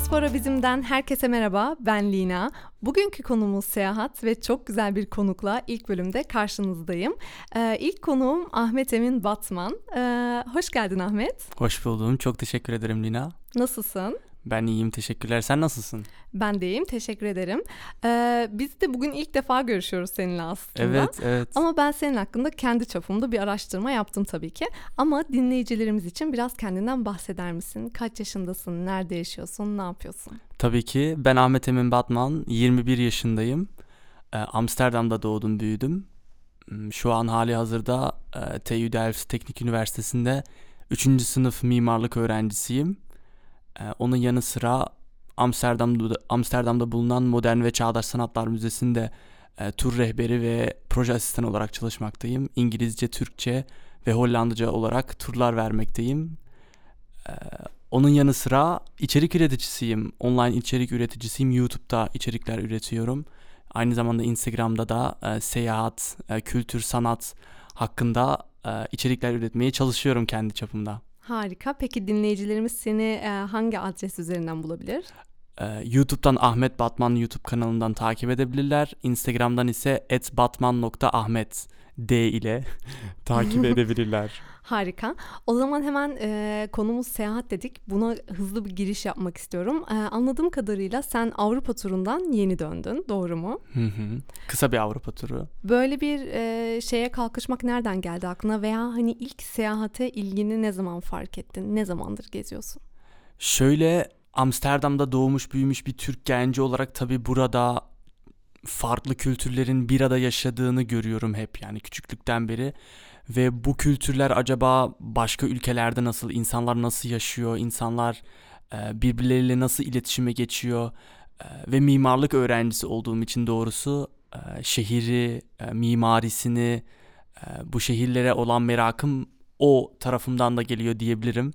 Diaspora Bizim'den herkese merhaba, ben Lina. Bugünkü konumuz seyahat ve çok güzel bir konukla ilk bölümde karşınızdayım. Ee, ilk konuğum Ahmet Emin Batman. Ee, hoş geldin Ahmet. Hoş buldum, çok teşekkür ederim Lina. Nasılsın? Ben iyiyim, teşekkürler. Sen nasılsın? Ben de iyiyim, teşekkür ederim. Ee, biz de bugün ilk defa görüşüyoruz seninle aslında. Evet, evet. Ama ben senin hakkında kendi çapımda bir araştırma yaptım tabii ki. Ama dinleyicilerimiz için biraz kendinden bahseder misin? Kaç yaşındasın, nerede yaşıyorsun, ne yapıyorsun? Tabii ki. Ben Ahmet Emin Batman, 21 yaşındayım. Ee, Amsterdam'da doğdum, büyüdüm. Hmm, Şu an hali hazırda e, TU Delft Teknik Üniversitesi'nde 3. sınıf mimarlık öğrencisiyim. Ee, Onun yanı sıra Amsterdam'da, Amsterdam'da bulunan Modern ve Çağdaş Sanatlar Müzesi'nde e, tur rehberi ve proje asistanı olarak çalışmaktayım. İngilizce, Türkçe ve Hollandaca olarak turlar vermekteyim. Ee, Onun yanı sıra içerik üreticisiyim. Online içerik üreticisiyim. YouTube'da içerikler üretiyorum. Aynı zamanda Instagram'da da e, seyahat, e, kültür, sanat hakkında e, içerikler üretmeye çalışıyorum kendi çapımda. Harika. Peki dinleyicilerimiz seni e, hangi adres üzerinden bulabilir? Ee, YouTube'dan Ahmet Batman YouTube kanalından takip edebilirler. Instagram'dan ise @batman.ahmet D ile takip edebilirler. Harika. O zaman hemen e, konumuz seyahat dedik. Buna hızlı bir giriş yapmak istiyorum. E, anladığım kadarıyla sen Avrupa turundan yeni döndün. Doğru mu? Hı hı. Kısa bir Avrupa turu. Böyle bir e, şeye kalkışmak nereden geldi aklına veya hani ilk seyahate ilgini ne zaman fark ettin? Ne zamandır geziyorsun? Şöyle Amsterdam'da doğmuş büyümüş bir Türk genci olarak tabii burada farklı kültürlerin bir arada yaşadığını görüyorum hep yani küçüklükten beri. Ve bu kültürler acaba başka ülkelerde nasıl, insanlar nasıl yaşıyor, insanlar e, birbirleriyle nasıl iletişime geçiyor E, ve mimarlık öğrencisi olduğum için doğrusu e, şehri, mimarisini, bu şehirlere olan merakım o tarafımdan da geliyor diyebilirim.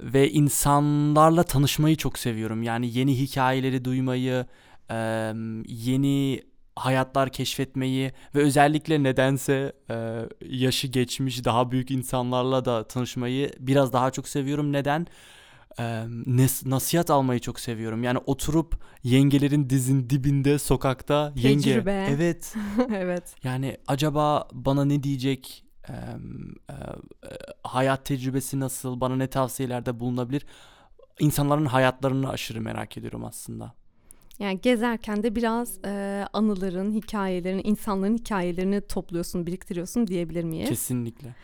Ve insanlarla tanışmayı çok seviyorum. Yani yeni hikayeleri duymayı, e, yeni hayatlar keşfetmeyi ve özellikle nedense e, yaşı geçmiş daha büyük insanlarla da tanışmayı biraz daha çok seviyorum. Neden? E, nes- nasihat almayı çok seviyorum. Yani oturup yengelerin dizin dibinde sokakta yenge Tecrübe. evet evet. yani acaba bana ne diyecek e, e, hayat tecrübesi nasıl bana ne tavsiyelerde bulunabilir İnsanların hayatlarını aşırı merak ediyorum aslında. Yani gezerken de biraz e, anıların, hikayelerin, insanların hikayelerini topluyorsun, biriktiriyorsun diyebilir miyiz? Kesinlikle.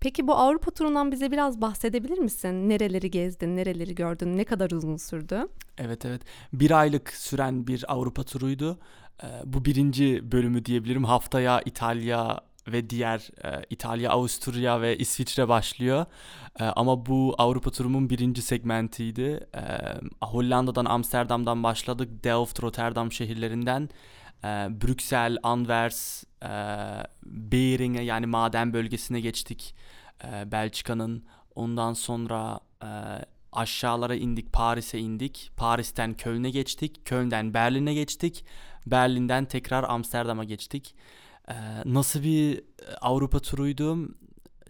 Peki bu Avrupa turundan bize biraz bahsedebilir misin? Nereleri gezdin, nereleri gördün, ne kadar uzun sürdü? Evet evet. Bir aylık süren bir Avrupa turuydu. Ee, bu birinci bölümü diyebilirim. Haftaya İtalya ve diğer e, İtalya, Avusturya ve İsviçre başlıyor. E, ama bu Avrupa turumun birinci segmentiydi. E, Hollanda'dan, Amsterdam'dan başladık. Delft, Rotterdam şehirlerinden. E, Brüksel, Anvers, e, Beringe yani maden bölgesine geçtik. E, Belçika'nın. Ondan sonra e, aşağılara indik, Paris'e indik. Paris'ten Köln'e geçtik. Köln'den Berlin'e geçtik. Berlin'den tekrar Amsterdam'a geçtik. Ee, nasıl bir e, Avrupa turuydu?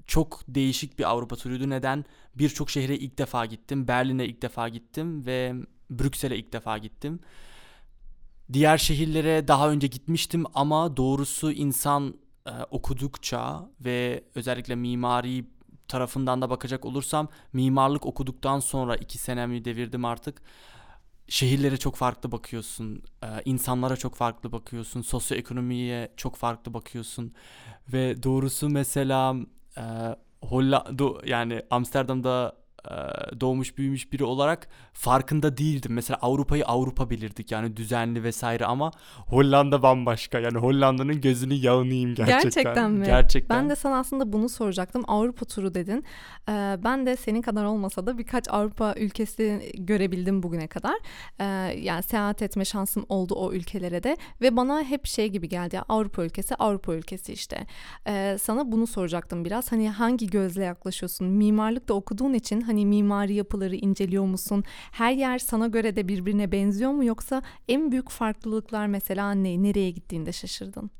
Çok değişik bir Avrupa turuydu. Neden? Birçok şehre ilk defa gittim. Berlin'e ilk defa gittim ve Brüksel'e ilk defa gittim. Diğer şehirlere daha önce gitmiştim ama doğrusu insan e, okudukça ve özellikle mimari tarafından da bakacak olursam mimarlık okuduktan sonra iki senemi devirdim artık. Şehirlere çok farklı bakıyorsun, insanlara çok farklı bakıyorsun, sosyoekonomiye çok farklı bakıyorsun ve doğrusu mesela Hollanda yani Amsterdam'da doğmuş büyümüş biri olarak farkında değildim. Mesela Avrupa'yı Avrupa bilirdik yani düzenli vesaire ama Hollanda bambaşka. Yani Hollanda'nın gözünü yağını yiyeyim gerçekten. Gerçekten mi? Gerçekten. Ben de sana aslında bunu soracaktım. Avrupa turu dedin. Ee, ben de senin kadar olmasa da birkaç Avrupa ülkesi görebildim bugüne kadar. Ee, yani seyahat etme şansım oldu o ülkelere de ve bana hep şey gibi geldi. Ya, Avrupa ülkesi, Avrupa ülkesi işte. Ee, sana bunu soracaktım biraz. Hani hangi gözle yaklaşıyorsun? Mimarlık da okuduğun için hani mimari yapıları inceliyor musun? Her yer sana göre de birbirine benziyor mu yoksa en büyük farklılıklar mesela ne? Nereye gittiğinde şaşırdın?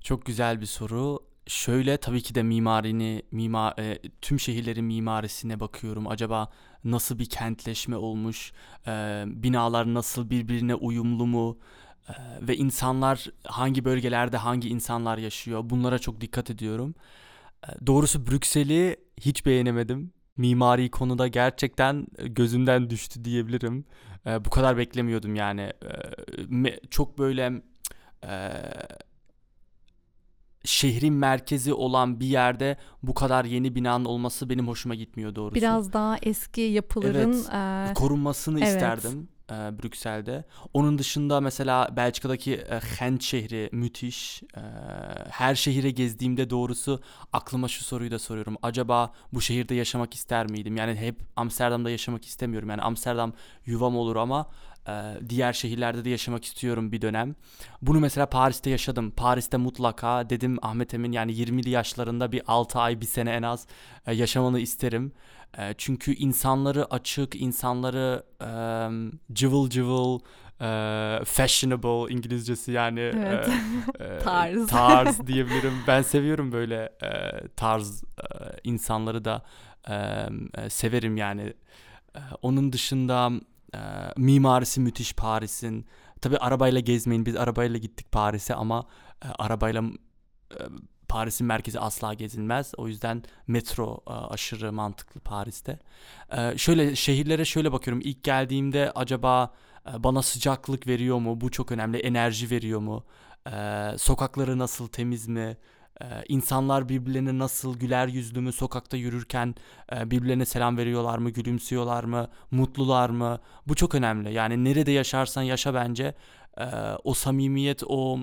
Çok güzel bir soru. Şöyle tabii ki de mimarini, mima, e, tüm şehirlerin mimarisine bakıyorum. Acaba nasıl bir kentleşme olmuş, e, binalar nasıl birbirine uyumlu mu e, ve insanlar hangi bölgelerde hangi insanlar yaşıyor bunlara çok dikkat ediyorum. E, doğrusu Brüksel'i hiç beğenemedim. Mimari konuda gerçekten gözümden düştü diyebilirim. E, bu kadar beklemiyordum yani. E, me, çok böyle e, şehrin merkezi olan bir yerde bu kadar yeni binanın olması benim hoşuma gitmiyor doğrusu. Biraz daha eski yapıların evet, e... korunmasını evet. isterdim e, Brüksel'de. Onun dışında mesela Belçika'daki e, Gent şehri müthiş. E, her şehire gezdiğimde doğrusu aklıma şu soruyu da soruyorum. Acaba bu şehirde yaşamak ister miydim? Yani hep Amsterdam'da yaşamak istemiyorum. Yani Amsterdam yuvam olur ama ee, diğer şehirlerde de yaşamak istiyorum bir dönem. Bunu mesela Paris'te yaşadım. Paris'te mutlaka dedim Ahmet Emin yani 20'li yaşlarında bir 6 ay bir sene en az e, yaşamanı isterim. E, çünkü insanları açık, insanları um, cıvıl cıvıl, e, fashionable İngilizcesi yani evet. e, e, tarz tarz diyebilirim. Ben seviyorum böyle e, tarz e, insanları da e, e, severim yani. E, onun dışında e, mimarisi müthiş Paris'in. Tabi arabayla gezmeyin. Biz arabayla gittik Paris'e ama e, arabayla e, Paris'in merkezi asla gezilmez. O yüzden metro e, aşırı mantıklı Paris'te. E, şöyle şehirlere şöyle bakıyorum. İlk geldiğimde acaba e, bana sıcaklık veriyor mu? Bu çok önemli. Enerji veriyor mu? E, sokakları nasıl temiz mi? Ee, insanlar birbirlerine nasıl güler yüzlü mü sokakta yürürken e, birbirlerine selam veriyorlar mı, gülümsüyorlar mı, mutlular mı? Bu çok önemli. Yani nerede yaşarsan yaşa bence e, o samimiyet, o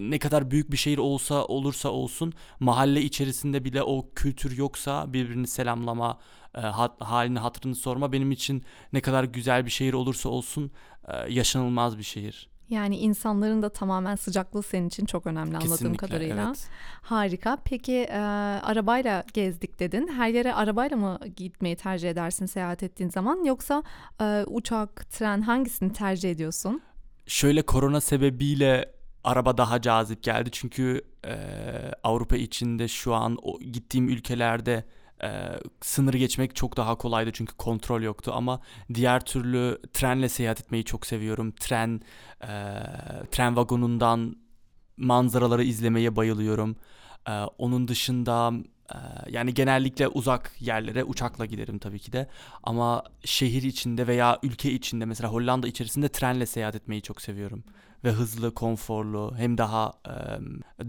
ne kadar büyük bir şehir olsa olursa olsun mahalle içerisinde bile o kültür yoksa birbirini selamlama, e, hat, halini hatırını sorma benim için ne kadar güzel bir şehir olursa olsun e, yaşanılmaz bir şehir. Yani insanların da tamamen sıcaklığı senin için çok önemli anladığım Kesinlikle, kadarıyla. Evet. Harika. Peki e, arabayla gezdik dedin. Her yere arabayla mı gitmeyi tercih edersin seyahat ettiğin zaman yoksa e, uçak, tren hangisini tercih ediyorsun? Şöyle korona sebebiyle araba daha cazip geldi çünkü e, Avrupa içinde şu an o, gittiğim ülkelerde e, sınırı geçmek çok daha kolaydı çünkü kontrol yoktu ama diğer türlü trenle seyahat etmeyi çok seviyorum. Tren e, tren vagonundan manzaraları izlemeye bayılıyorum. E, onun dışında yani genellikle uzak yerlere uçakla giderim tabii ki de ama şehir içinde veya ülke içinde mesela Hollanda içerisinde trenle seyahat etmeyi çok seviyorum ve hızlı, konforlu hem daha e,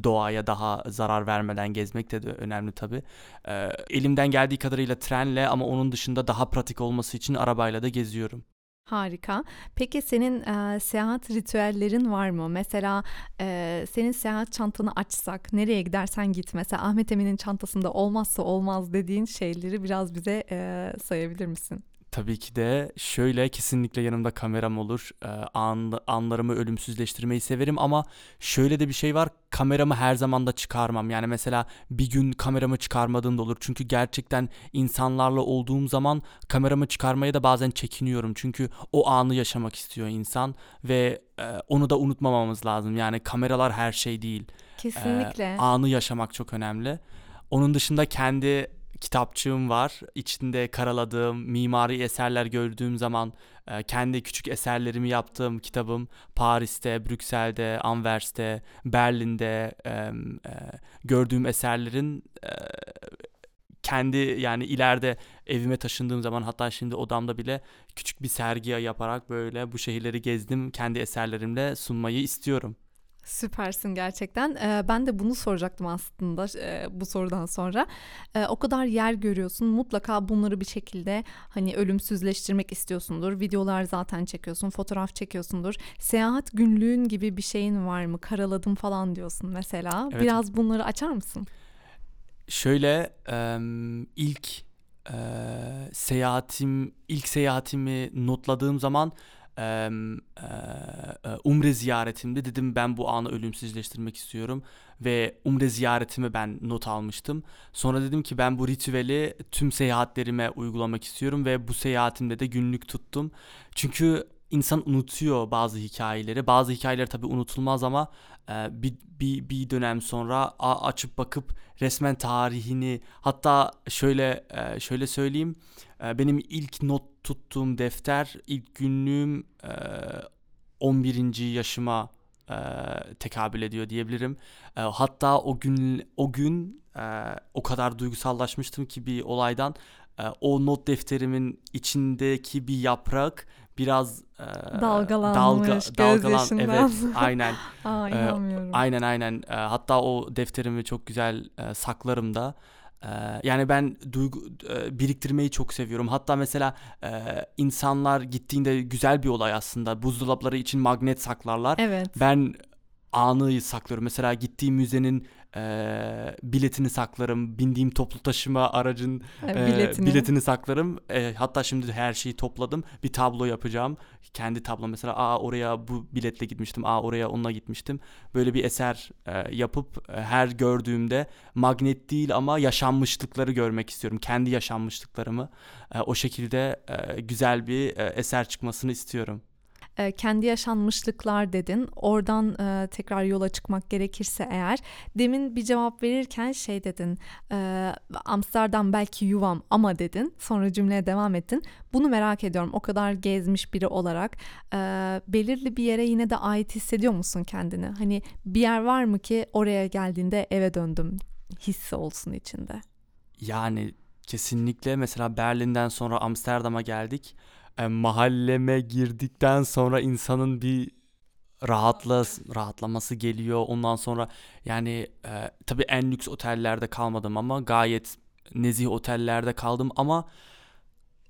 doğaya daha zarar vermeden gezmek de, de önemli tabii. E, elimden geldiği kadarıyla trenle ama onun dışında daha pratik olması için arabayla da geziyorum. Harika. Peki senin e, seyahat ritüellerin var mı? Mesela e, senin seyahat çantanı açsak, nereye gidersen git. Mesela Ahmet Emin'in çantasında olmazsa olmaz dediğin şeyleri biraz bize e, sayabilir misin? Tabii ki de şöyle kesinlikle yanımda kameram olur. Ee, an, anlarımı ölümsüzleştirmeyi severim ama şöyle de bir şey var. Kameramı her zaman da çıkarmam. Yani mesela bir gün kameramı çıkarmadığım da olur. Çünkü gerçekten insanlarla olduğum zaman kameramı çıkarmaya da bazen çekiniyorum. Çünkü o anı yaşamak istiyor insan ve e, onu da unutmamamız lazım. Yani kameralar her şey değil. Kesinlikle. E, anı yaşamak çok önemli. Onun dışında kendi kitapçığım var. İçinde karaladığım mimari eserler gördüğüm zaman e, kendi küçük eserlerimi yaptığım kitabım Paris'te, Brüksel'de, Anvers'te, Berlin'de e, e, gördüğüm eserlerin e, kendi yani ileride evime taşındığım zaman hatta şimdi odamda bile küçük bir sergi yaparak böyle bu şehirleri gezdim kendi eserlerimle sunmayı istiyorum. Süpersin gerçekten. Ee, ben de bunu soracaktım aslında e, bu sorudan sonra. E, o kadar yer görüyorsun. Mutlaka bunları bir şekilde hani ölümsüzleştirmek istiyorsundur. Videolar zaten çekiyorsun, fotoğraf çekiyorsundur. Seyahat günlüğün gibi bir şeyin var mı? Karaladım falan diyorsun mesela. Evet. Biraz bunları açar mısın? Şöyle ilk seyahatim ilk seyahatimi notladığım zaman e, umre ziyaretimde dedim ben bu anı ölümsüzleştirmek istiyorum ve umre ziyaretimi ben not almıştım. Sonra dedim ki ben bu ritüeli tüm seyahatlerime uygulamak istiyorum ve bu seyahatimde de günlük tuttum. Çünkü insan unutuyor bazı hikayeleri. Bazı hikayeler tabii unutulmaz ama e, bir, bir, bir dönem sonra açıp bakıp resmen tarihini hatta şöyle e, şöyle söyleyeyim e, benim ilk not tuttuğum defter ilk günlüğüm 11. yaşıma tekabül ediyor diyebilirim. hatta o gün o gün o kadar duygusallaşmıştım ki bir olaydan o not defterimin içindeki bir yaprak biraz e, dalgalanmış dalga, dalgalan evet aynen Aa, inanmıyorum. E, aynen aynen e, hatta o defterimi çok güzel e, saklarım da e, yani ben duygu biriktirmeyi çok seviyorum. Hatta mesela insanlar gittiğinde güzel bir olay aslında. Buzdolapları için magnet saklarlar. Evet. Ben anı saklıyorum. Mesela gittiğim müzenin e, biletini saklarım. Bindiğim toplu taşıma aracın e, biletini. biletini saklarım. E, hatta şimdi her şeyi topladım. Bir tablo yapacağım. Kendi tablo mesela aa oraya bu biletle gitmiştim. Aa oraya onunla gitmiştim. Böyle bir eser e, yapıp e, her gördüğümde magnet değil ama yaşanmışlıkları görmek istiyorum. Kendi yaşanmışlıklarımı. E, o şekilde e, güzel bir e, eser çıkmasını istiyorum e, kendi yaşanmışlıklar dedin. Oradan e, tekrar yola çıkmak gerekirse eğer demin bir cevap verirken şey dedin. E, Amsterdam belki yuvam ama dedin. Sonra cümleye devam ettin. Bunu merak ediyorum. O kadar gezmiş biri olarak e, belirli bir yere yine de ait hissediyor musun kendini? Hani bir yer var mı ki oraya geldiğinde eve döndüm hissi olsun içinde? Yani kesinlikle mesela Berlin'den sonra Amsterdam'a geldik e, mahalleme girdikten sonra insanın bir rahatla rahatlaması geliyor. Ondan sonra yani e, tabii en lüks otellerde kalmadım ama gayet nezih otellerde kaldım ama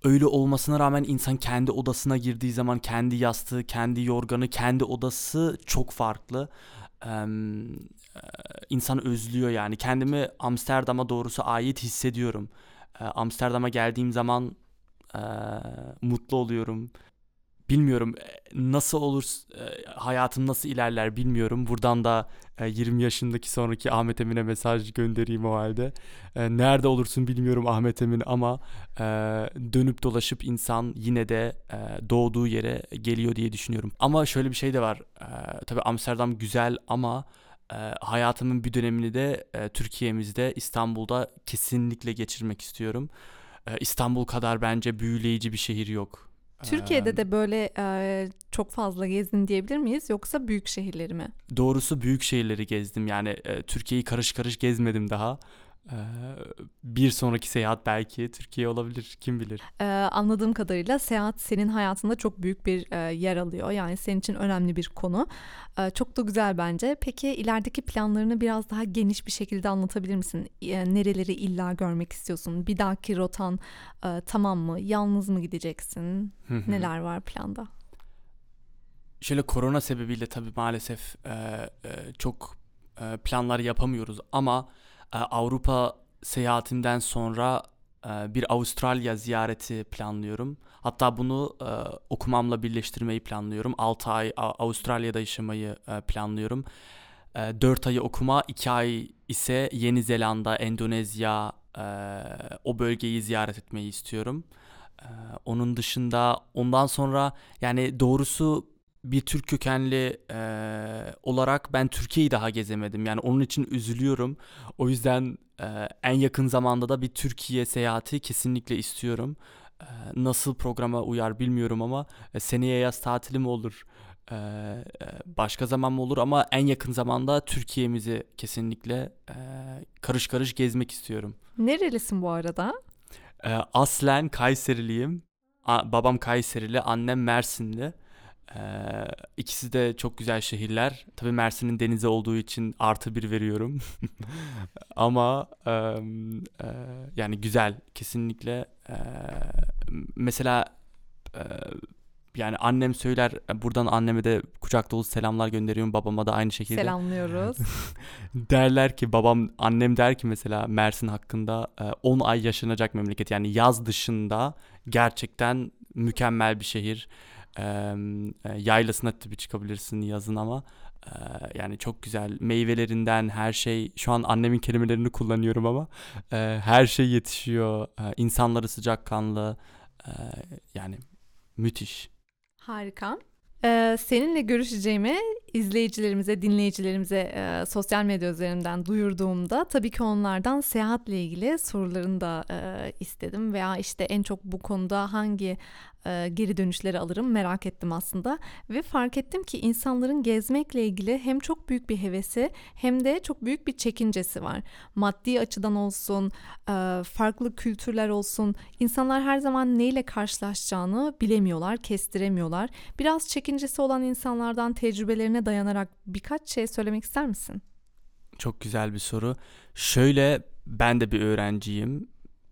öyle olmasına rağmen insan kendi odasına girdiği zaman kendi yastığı, kendi yorganı, kendi odası çok farklı. Ee, insan özlüyor yani. Kendimi Amsterdam'a doğrusu ait hissediyorum. Ee, Amsterdam'a geldiğim zaman e, mutlu oluyorum. Bilmiyorum nasıl olur e, hayatım nasıl ilerler bilmiyorum. Buradan da e, 20 yaşındaki sonraki Ahmet Emin'e mesaj göndereyim o halde. E, nerede olursun bilmiyorum Ahmet Emin ama e, dönüp dolaşıp insan yine de e, doğduğu yere geliyor diye düşünüyorum. Ama şöyle bir şey de var. E, tabii Amsterdam güzel ama e, hayatımın bir dönemini de e, Türkiye'mizde İstanbul'da kesinlikle geçirmek istiyorum. Ee, İstanbul kadar bence büyüleyici bir şehir yok. Türkiye'de de böyle e, çok fazla gezdin diyebilir miyiz yoksa büyük şehirleri mi? Doğrusu büyük şehirleri gezdim yani e, Türkiye'yi karış karış gezmedim daha. Ee, bir sonraki seyahat belki Türkiye olabilir kim bilir. Ee, anladığım kadarıyla seyahat senin hayatında çok büyük bir e, yer alıyor. Yani senin için önemli bir konu. Ee, çok da güzel bence. Peki ilerideki planlarını biraz daha geniş bir şekilde anlatabilir misin? E, nereleri illa görmek istiyorsun? Bir dahaki rotan e, tamam mı? Yalnız mı gideceksin? Neler var planda? Şöyle korona sebebiyle tabii maalesef e, e, çok e, planlar yapamıyoruz ama Avrupa seyahatimden sonra e, bir Avustralya ziyareti planlıyorum. Hatta bunu e, okumamla birleştirmeyi planlıyorum. 6 ay Avustralya'da yaşamayı e, planlıyorum. 4 ayı okuma, 2 ay ise Yeni Zelanda, Endonezya o bölgeyi ziyaret etmeyi istiyorum. Onun dışında ondan sonra yani doğrusu bir Türk kökenli e, olarak ben Türkiye'yi daha gezemedim. Yani onun için üzülüyorum. O yüzden e, en yakın zamanda da bir Türkiye seyahati kesinlikle istiyorum. E, nasıl programa uyar bilmiyorum ama e, seneye yaz tatili mi olur? E, başka zaman mı olur ama en yakın zamanda Türkiye'mizi kesinlikle e, karış karış gezmek istiyorum. Nerelisin bu arada? E, aslen Kayseriliyim. A, babam Kayserili, annem Mersinli. Ee, ikisi de çok güzel şehirler. Tabii Mersin'in denize olduğu için artı bir veriyorum. Ama e, e, yani güzel kesinlikle. E, mesela e, yani annem söyler buradan anneme de kucak dolu selamlar gönderiyorum babama da aynı şekilde. Selamlıyoruz. Derler ki babam annem der ki mesela Mersin hakkında 10 ay yaşanacak memleket yani yaz dışında gerçekten mükemmel bir şehir e, yaylasına tabii çıkabilirsin yazın ama e, yani çok güzel meyvelerinden her şey şu an annemin kelimelerini kullanıyorum ama e, her şey yetişiyor e, insanları sıcakkanlı e, yani müthiş. Harika. Ee, seninle görüşeceğimi izleyicilerimize, dinleyicilerimize e, sosyal medya üzerinden duyurduğumda tabii ki onlardan seyahatle ilgili sorularını da e, istedim veya işte en çok bu konuda hangi e, geri dönüşleri alırım merak ettim aslında ve fark ettim ki insanların gezmekle ilgili hem çok büyük bir hevesi hem de çok büyük bir çekincesi var. Maddi açıdan olsun, e, farklı kültürler olsun, insanlar her zaman neyle karşılaşacağını bilemiyorlar, kestiremiyorlar. Biraz çekincesi olan insanlardan tecrübelerine dayanarak birkaç şey söylemek ister misin? Çok güzel bir soru. Şöyle ben de bir öğrenciyim.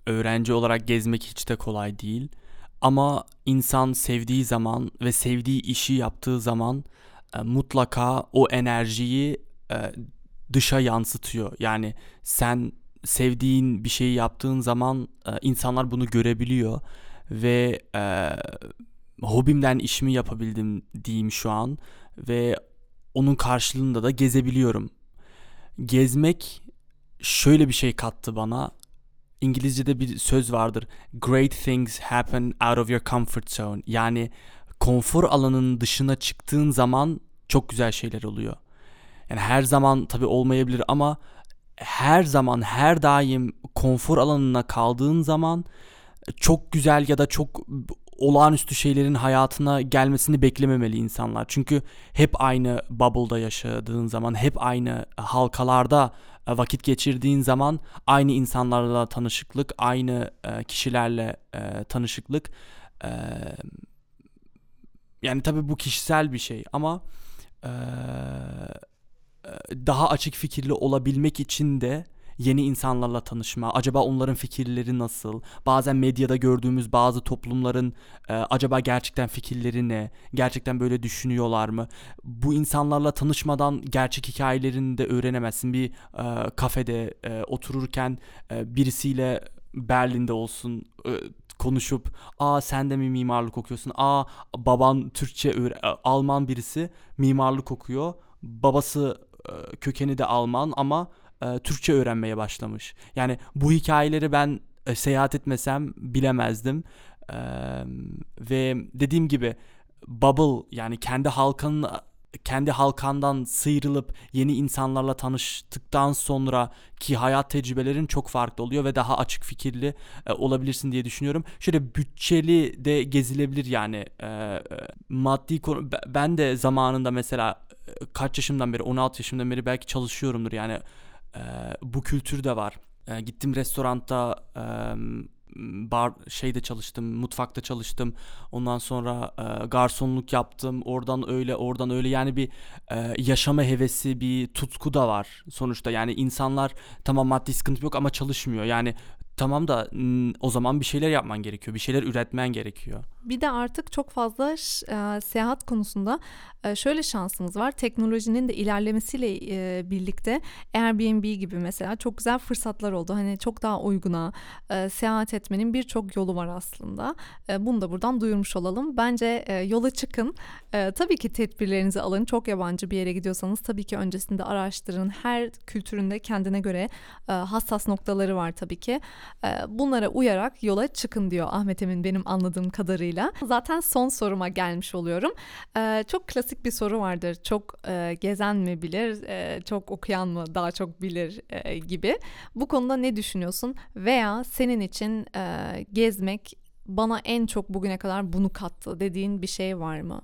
Öğrenci olarak gezmek hiç de kolay değil. Ama insan sevdiği zaman ve sevdiği işi yaptığı zaman e, mutlaka o enerjiyi e, dışa yansıtıyor. Yani sen sevdiğin bir şeyi yaptığın zaman e, insanlar bunu görebiliyor ve e, hobimden işimi yapabildim diyeyim şu an ve onun karşılığında da gezebiliyorum. Gezmek şöyle bir şey kattı bana. İngilizce'de bir söz vardır. Great things happen out of your comfort zone. Yani konfor alanının dışına çıktığın zaman çok güzel şeyler oluyor. Yani her zaman tabii olmayabilir ama her zaman her daim konfor alanına kaldığın zaman çok güzel ya da çok olağanüstü şeylerin hayatına gelmesini beklememeli insanlar. Çünkü hep aynı bubble'da yaşadığın zaman, hep aynı halkalarda e, vakit geçirdiğin zaman aynı insanlarla tanışıklık, aynı e, kişilerle e, tanışıklık yani tabii bu kişisel bir şey ama daha açık fikirli olabilmek için de yeni insanlarla tanışma, acaba onların fikirleri nasıl, bazen medyada gördüğümüz bazı toplumların e, acaba gerçekten fikirleri ne, gerçekten böyle düşünüyorlar mı? Bu insanlarla tanışmadan gerçek hikayelerini de öğrenemezsin. Bir e, kafede e, otururken e, birisiyle Berlin'de olsun e, konuşup aa sen de mi mimarlık okuyorsun aa baban Türkçe Alman birisi mimarlık okuyor babası e, kökeni de Alman ama e, Türkçe öğrenmeye başlamış. Yani bu hikayeleri ben e, seyahat etmesem bilemezdim. E, ve dediğim gibi bubble yani kendi halkanın kendi halkandan sıyrılıp yeni insanlarla tanıştıktan sonra ki hayat tecrübelerin çok farklı oluyor ve daha açık fikirli e, olabilirsin diye düşünüyorum. Şöyle bütçeli de gezilebilir yani e, maddi konu ben de zamanında mesela e, kaç yaşımdan beri 16 yaşımdan beri belki çalışıyorumdur yani e, bu kültür de var. E, gittim restoranda e, bar şeyde çalıştım, mutfakta çalıştım. Ondan sonra e, garsonluk yaptım. Oradan öyle, oradan öyle. Yani bir e, yaşama hevesi, bir tutku da var sonuçta. Yani insanlar tamam maddi sıkıntı yok ama çalışmıyor. Yani tamam da o zaman bir şeyler yapman gerekiyor. Bir şeyler üretmen gerekiyor. Bir de artık çok fazla e, seyahat konusunda e, şöyle şansımız var. Teknolojinin de ilerlemesiyle e, birlikte Airbnb gibi mesela çok güzel fırsatlar oldu. Hani çok daha uyguna e, seyahat etmenin birçok yolu var aslında. E, bunu da buradan duyurmuş olalım. Bence e, yola çıkın. E, tabii ki tedbirlerinizi alın. Çok yabancı bir yere gidiyorsanız tabii ki öncesinde araştırın. Her kültüründe kendine göre e, hassas noktaları var tabii ki. E, bunlara uyarak yola çıkın diyor Ahmet Emin benim anladığım kadarıyla. Zaten son soruma gelmiş oluyorum. E, çok klasik bir soru vardır. Çok e, gezen mi bilir, e, çok okuyan mı daha çok bilir e, gibi. Bu konuda ne düşünüyorsun? Veya senin için gezmek bana en çok bugüne kadar bunu kattı dediğin bir şey var mı?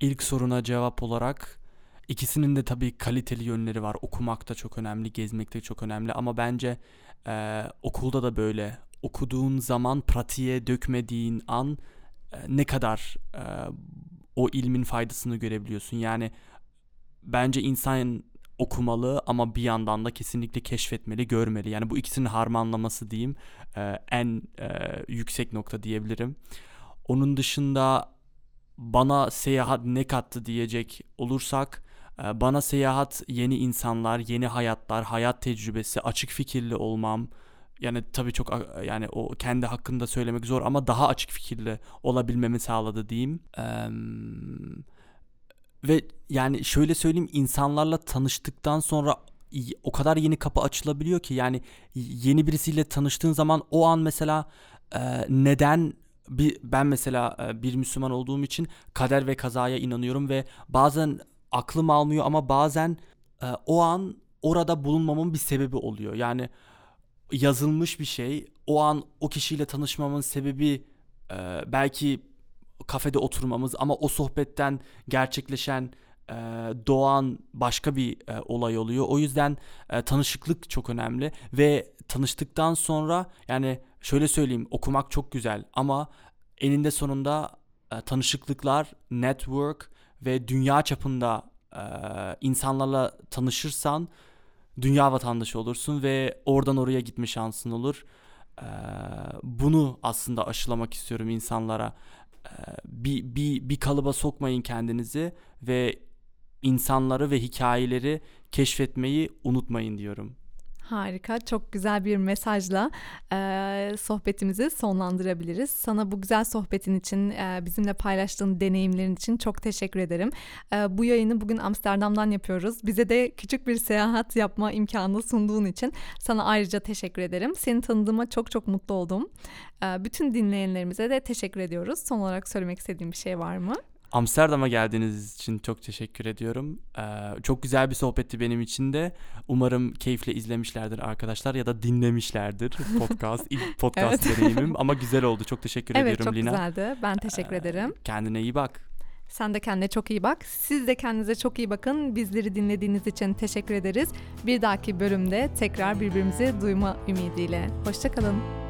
İlk soruna cevap olarak ikisinin de tabii kaliteli yönleri var. Okumak da çok önemli, gezmek de çok önemli ama bence e, okulda da böyle. Okuduğun zaman pratiğe dökmediğin an e, ne kadar e, o ilmin faydasını görebiliyorsun. Yani bence insan okumalı ama bir yandan da kesinlikle keşfetmeli, görmeli. Yani bu ikisinin harmanlaması diyeyim e, en e, yüksek nokta diyebilirim. Onun dışında bana seyahat ne kattı diyecek olursak bana seyahat yeni insanlar, yeni hayatlar, hayat tecrübesi, açık fikirli olmam, yani tabii çok yani o kendi hakkında söylemek zor ama daha açık fikirli olabilmemi sağladı diyeyim. Ee, ve yani şöyle söyleyeyim insanlarla tanıştıktan sonra o kadar yeni kapı açılabiliyor ki yani yeni birisiyle tanıştığın zaman o an mesela e, neden bir ben mesela e, bir Müslüman olduğum için kader ve kazaya inanıyorum ve bazen aklım almıyor ama bazen e, o an orada bulunmamın bir sebebi oluyor. Yani yazılmış bir şey. O an o kişiyle tanışmamın sebebi e, belki kafede oturmamız ama o sohbetten gerçekleşen e, doğan başka bir e, olay oluyor. O yüzden e, tanışıklık çok önemli ve tanıştıktan sonra yani şöyle söyleyeyim okumak çok güzel ama eninde sonunda e, tanışıklıklar, network ve dünya çapında e, insanlarla tanışırsan dünya vatandaşı olursun ve oradan oraya gitme şansın olur. E, bunu aslında aşılamak istiyorum insanlara. E, bir, bir, bir kalıba sokmayın kendinizi ve insanları ve hikayeleri keşfetmeyi unutmayın diyorum. Harika, çok güzel bir mesajla e, sohbetimizi sonlandırabiliriz. Sana bu güzel sohbetin için, e, bizimle paylaştığın deneyimlerin için çok teşekkür ederim. E, bu yayını bugün Amsterdam'dan yapıyoruz. Bize de küçük bir seyahat yapma imkanı sunduğun için sana ayrıca teşekkür ederim. Seni tanıdığıma çok çok mutlu oldum. E, bütün dinleyenlerimize de teşekkür ediyoruz. Son olarak söylemek istediğim bir şey var mı? Amsterdam'a geldiğiniz için çok teşekkür ediyorum. Ee, çok güzel bir sohbetti benim için de. Umarım keyifle izlemişlerdir arkadaşlar ya da dinlemişlerdir podcast, ilk podcast evet. deneyimim. Ama güzel oldu. Çok teşekkür evet, ediyorum Lina. Evet çok güzeldi. Ben teşekkür ee, ederim. Kendine iyi bak. Sen de kendine çok iyi bak. Siz de kendinize çok iyi bakın. Bizleri dinlediğiniz için teşekkür ederiz. Bir dahaki bölümde tekrar birbirimizi duyma ümidiyle. Hoşçakalın.